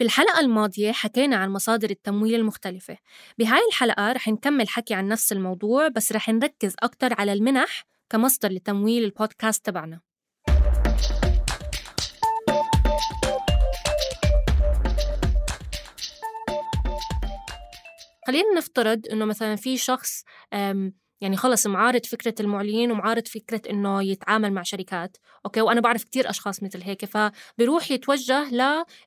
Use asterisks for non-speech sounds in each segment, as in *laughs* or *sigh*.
بالحلقة الماضية حكينا عن مصادر التمويل المختلفة. بهاي الحلقة رح نكمل حكي عن نفس الموضوع بس رح نركز أكتر على المنح كمصدر لتمويل البودكاست تبعنا. خلينا نفترض إنه مثلا في شخص يعني خلص معارض فكرة المعلنين ومعارض فكرة إنه يتعامل مع شركات. أوكي؟ وأنا بعرف كتير أشخاص مثل هيك فبيروح يتوجه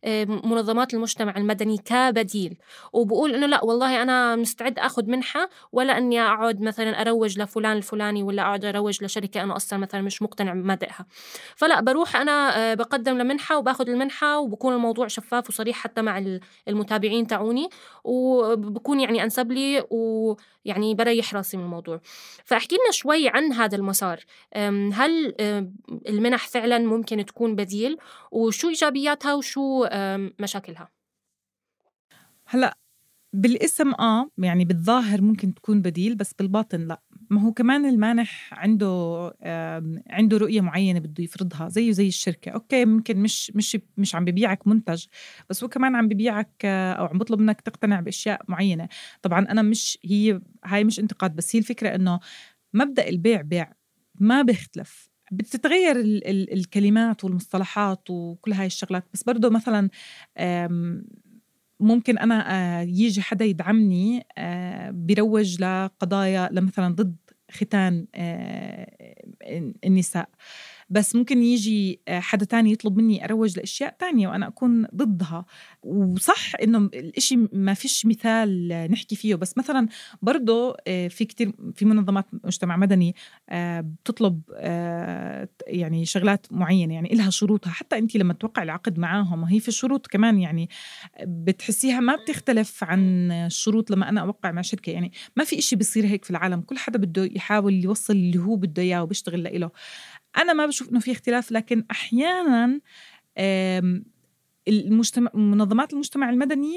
لمنظمات المجتمع المدني كبديل. وبقول إنه لا والله أنا مستعد أخذ منحة ولا إني أقعد مثلا أروج لفلان الفلاني ولا أقعد أروج لشركة أنا أصلا مثلا مش مقتنع بمبادئها. فلا بروح أنا آه، بقدم لمنحة وباخذ المنحة وبكون الموضوع شفاف وصريح حتى مع المتابعين تاعوني. وبكون يعني أنسب لي ويعني بريح راسي من الموضوع. فاحكي لنا شوي عن هذا المسار. هل المنح فعلا ممكن تكون بديل؟ وشو إيجابياتها وشو مشاكلها؟ هلأ بالاسم آه يعني بالظاهر ممكن تكون بديل بس بالباطن لا. ما هو كمان المانح عنده عنده رؤية معينة بده يفرضها زيه زي الشركة. أوكي ممكن مش مش مش عم ببيعك منتج بس هو كمان عم ببيعك آه أو عم بطلب منك تقتنع بأشياء معينة. طبعا أنا مش هي هاي مش انتقاد بس هي الفكرة إنه مبدأ البيع بيع ما بيختلف. بتتغير ال ال الكلمات والمصطلحات وكل هاي الشغلات. بس برضه مثلا ممكن أنا آه، يجي حدا يدعمني آه، بيروج لقضايا لمثلا ضد ختان آه، النساء. بس ممكن يجي آه، حدا تاني يطلب مني أروج لأشياء تانية وأنا أكون ضدها. وصح إنه الإشي ما فيش مثال نحكي فيه بس مثلا برضه آه، في كتير في منظمات مجتمع مدني آه، بتطلب يعني شغلات معينة يعني إلها شروطها. حتى أنت لما توقع العقد معاهم هي في شروط كمان يعني بتحسيها ما بتختلف عن الشروط لما أنا أوقع مع شركة. يعني ما في إشي بيصير هيك في العالم. كل حدا بده يحاول يوصل اللي هو بده إياه وبيشتغل لإله. أنا ما بشوف إنه في اختلاف لكن أحيانا المجتمع منظمات المجتمع المدني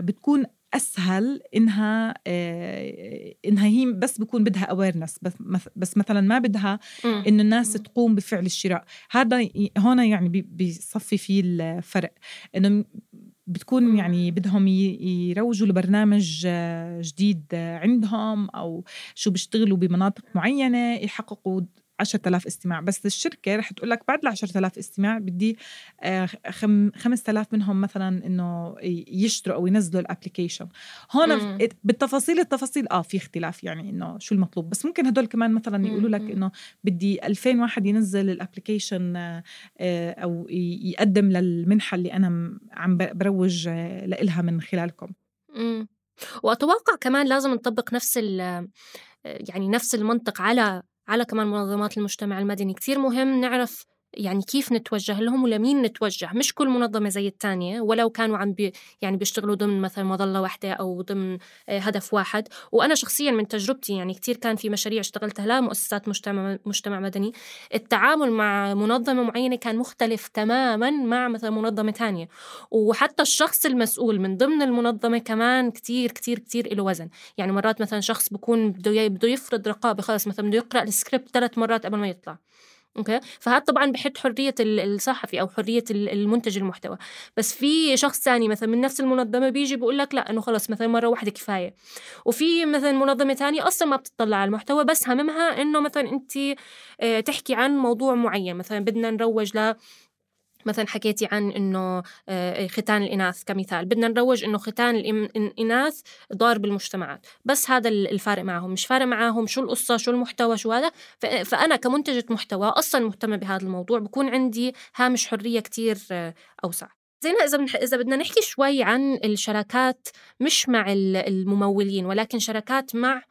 بتكون أسهل إنها إنها هي بس بكون بدها اويرنس بس بس مثلا ما بدها إنه الناس تقوم بفعل الشراء. هذا هون يعني بيصفي فيه الفرق. إنه بتكون يعني بدهم يروجوا لبرنامج جديد عندهم أو شو بيشتغلوا بمناطق معينة يحققوا 10000 استماع بس الشركة رح تقول لك بعد ال 10000 استماع بدي 5000 آه، منهم مثلا إنه يشتروا أو ينزلوا ال application هون بالتفاصيل التفاصيل آه في اختلاف يعني إنه شو المطلوب بس ممكن هدول كمان مثلا يقولوا لك إنه بدي 2000 واحد ينزل ال application آه، أو يقدم للمنحة اللي أنا عم بروج آه، لإلها من خلالكم. وأتوقع كمان لازم نطبق نفس يعني نفس المنطق على على كمان منظمات المجتمع المدني. كتير مهم نعرف يعني كيف نتوجه لهم ولمين نتوجه؟ مش كل منظمة زي الثانية ولو كانوا عم بي يعني بيشتغلوا ضمن مثلا مظلة واحدة أو ضمن آه، هدف واحد. وأنا شخصيا من تجربتي يعني كتير كان في مشاريع اشتغلتها لا مؤسسات مجتمع, مجتمع مدني. التعامل مع منظمة معينة كان مختلف تماما مع مثلا منظمة ثانية وحتى الشخص المسؤول من ضمن المنظمة كمان كتير كتير كتير له وزن. يعني مرات مثلا شخص بكون بده بده يفرض رقابة خلص مثلا بده يقرأ السكريبت ثلاث مرات قبل ما يطلع. أوكي؟ فهذا طبعا بحد حرية الصحفي أو حرية المنتج المحتوى. بس في شخص ثاني مثلا من نفس المنظمة بيجي بيقول لك لا إنه خلص مثلا مرة واحدة كفاية. وفي مثلا منظمة ثانية أصلا ما بتطلع على المحتوى بس هممها إنه مثلا انت آه، تحكي عن موضوع معين. مثلا بدنا نروج ل مثلا حكيتي عن إنه آه، ختان الإناث كمثال. بدنا نروج إنه ختان الإناث ضار بالمجتمعات. بس هذا الفارق معهم. مش فارق معهم شو القصة شو المحتوى شو هذا. فأنا كمنتجة محتوى أصلا مهتمة بهذا الموضوع. بكون عندي هامش حرية كتير آه، أوسع. زينا إذا إذا بدنا نحكي شوي عن الشراكات مش مع الممولين ولكن شراكات مع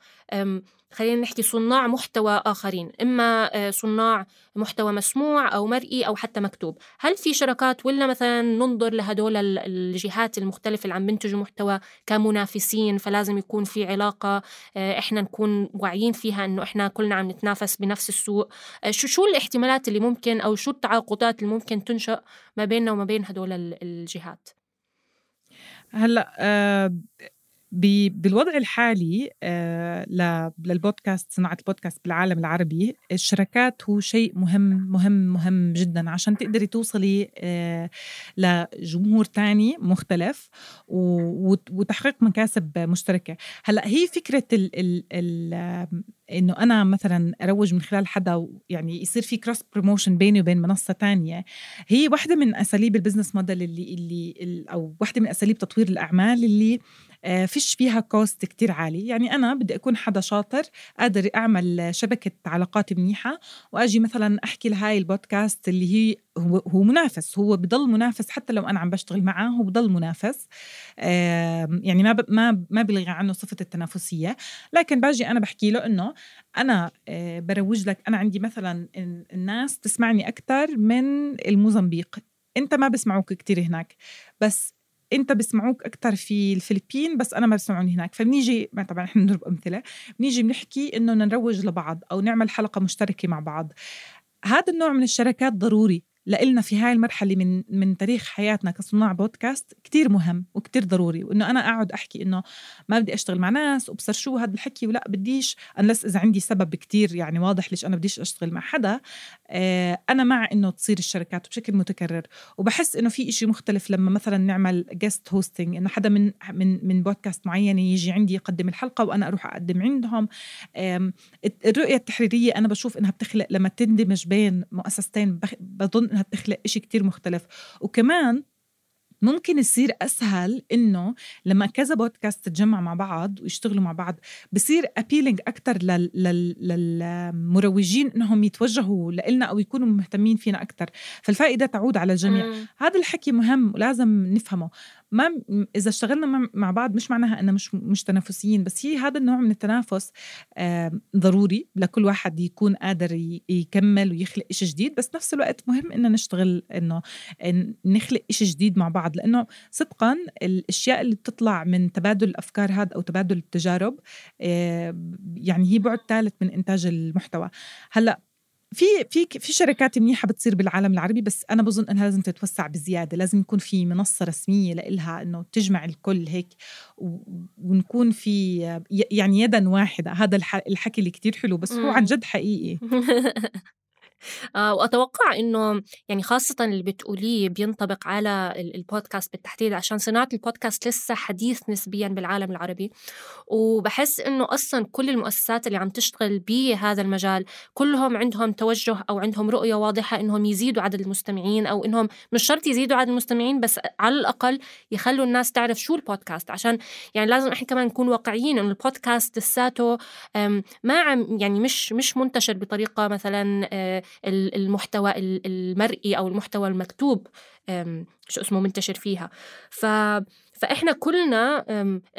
خلينا نحكي صناع محتوى آخرين إما آه، صناع محتوى مسموع أو مرئي أو حتى مكتوب. هل في شراكات ولا مثلا ننظر لهدول الجهات المختلفة اللي عم بنتجوا محتوى كمنافسين فلازم يكون في علاقة آه، إحنا نكون واعيين فيها إنه إحنا كلنا عم نتنافس بنفس السوق. آه، شو شو الاحتمالات اللي ممكن أو شو التعاقدات اللي ممكن تنشأ ما بيننا وما بين هدول الجهات؟ هلأ بالوضع الحالي آه، للبودكاست صناعة البودكاست بالعالم العربي الشركات هو شيء مهم مهم مهم جدا عشان تقدري توصلي آه، لجمهور تاني مختلف وتحقيق مكاسب مشتركة. هلأ هي فكرة ال ال ال إنه أنا مثلا أروج من خلال حدا يعني يصير في cross promotion بيني وبين منصة تانية هي واحدة من أساليب ال business model اللي اللي أو واحدة من أساليب تطوير الأعمال اللي آه، فيش فيها cost كتير عالي. يعني أنا بدي أكون حدا شاطر قادر أعمل شبكة علاقات منيحة وأجي مثلا أحكي لهاي البودكاست اللي هي هو, هو منافس هو بضل منافس حتى لو أنا عم بشتغل معاه هو بضل منافس. يعني ما ما ما بلغي عنه صفة التنافسية. لكن باجي أنا بحكي له إنه أنا آه، بروج لك أنا عندي مثلا الناس تسمعني أكثر من الموزمبيق. أنت ما بسمعوك كتير هناك بس أنت بسمعوك أكثر في الفلبين بس أنا ما بسمعوني هناك. فبنيجي طبعا إحنا بنضرب أمثلة بنيجي بنحكي إنه نروج لبعض أو نعمل حلقة مشتركة مع بعض. هذا النوع من الشركات ضروري. لإلنا في هاي المرحلة من من تاريخ حياتنا كصناع بودكاست كتير مهم وكتير ضروري وإنه أنا أقعد أحكي إنه ما بدي أشتغل مع ناس وبصر شو هذا الحكي ولا بديش unless إذا عندي سبب كتير يعني واضح ليش أنا بديش أشتغل مع حدا آه أنا مع إنه تصير الشراكات بشكل متكرر. وبحس إنه في إشي مختلف لما مثلا نعمل guest hosting إنه حدا من من من بودكاست معين يجي عندي يقدم الحلقة وأنا أروح أقدم عندهم. الرؤية التحريرية أنا بشوف إنها بتخلق لما تندمج بين مؤسستين بظن إنها بتخلق إشي كتير مختلف. وكمان ممكن يصير أسهل إنه لما كذا بودكاست تتجمع مع بعض ويشتغلوا مع بعض بصير ابيلينج أكثر لل... لل... للمروجين إنهم يتوجهوا لنا أو يكونوا مهتمين فينا أكثر فالفائدة تعود على الجميع. مم. هذا الحكي مهم ولازم نفهمه. ما إذا اشتغلنا مع بعض مش معناها إنه مش مش تنافسيين بس هي هذا النوع من التنافس ضروري لكل واحد يكون قادر يكمل ويخلق شيء جديد بس نفس الوقت مهم إنه نشتغل إنه نخلق شيء جديد مع بعض. لأنه صدقا الأشياء اللي بتطلع من تبادل الأفكار هذا أو تبادل التجارب يعني هي بعد ثالث من إنتاج المحتوى. هلأ في في في شركات منيحة بتصير بالعالم العربي بس أنا بظن إنها لازم تتوسع بزيادة لازم يكون في منصة رسمية لإلها إنه تجمع الكل هيك ونكون في يعني يدا واحدة. هذا الحكي اللي كتير حلو بس هو عن جد حقيقي. *laughs* آه وأتوقع إنه يعني خاصة اللي بتقوليه بينطبق على البودكاست بالتحديد عشان صناعة البودكاست لسه حديث نسبيا بالعالم العربي. وبحس إنه أصلا كل المؤسسات اللي عم تشتغل بهذا المجال كلهم عندهم توجه أو عندهم رؤية واضحة إنهم يزيدوا عدد المستمعين أو إنهم مش شرط يزيدوا عدد المستمعين بس على الأقل يخلوا الناس تعرف شو البودكاست. عشان يعني لازم إحنا كمان نكون واقعيين إنه البودكاست لساته ما عم يعني مش مش منتشر بطريقة مثلا آه، المحتوى المرئي أو المحتوى المكتوب شو اسمه منتشر فيها. ف فإحنا كلنا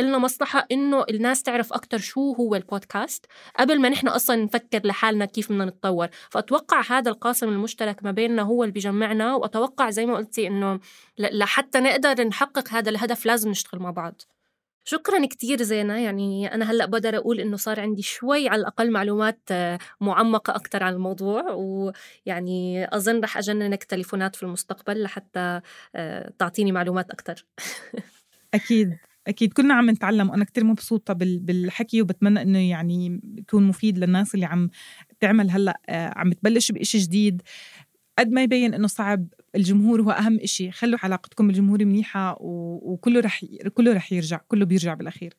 لنا مصلحة إنه الناس تعرف أكثر شو هو البودكاست قبل ما نحن أصلا نفكر لحالنا كيف بدنا نتطور. فأتوقع هذا القاسم المشترك ما بيننا هو اللي بيجمعنا وأتوقع زي ما قلتي إنه لحتى نقدر نحقق هذا الهدف لازم نشتغل مع بعض. شكرا كتير زينة. يعني أنا هلأ بقدر أقول إنه صار عندي شوي على الأقل معلومات آه، معمقة أكتر عن الموضوع ويعني أظن رح أجننك تليفونات في المستقبل لحتى آه، تعطيني معلومات أكتر. *laughs* أكيد أكيد. كنا عم نتعلم وأنا كتير مبسوطة بالحكي وبتمنى إنه يعني يكون مفيد للناس اللي عم تعمل هلأ آه، عم تبلش بإشي جديد. قد ما يبين إنه صعب الجمهور هو أهم إشي. خلوا علاقتكم بالجمهور منيحة وكله رح كله رح يرجع كله بيرجع بالأخير.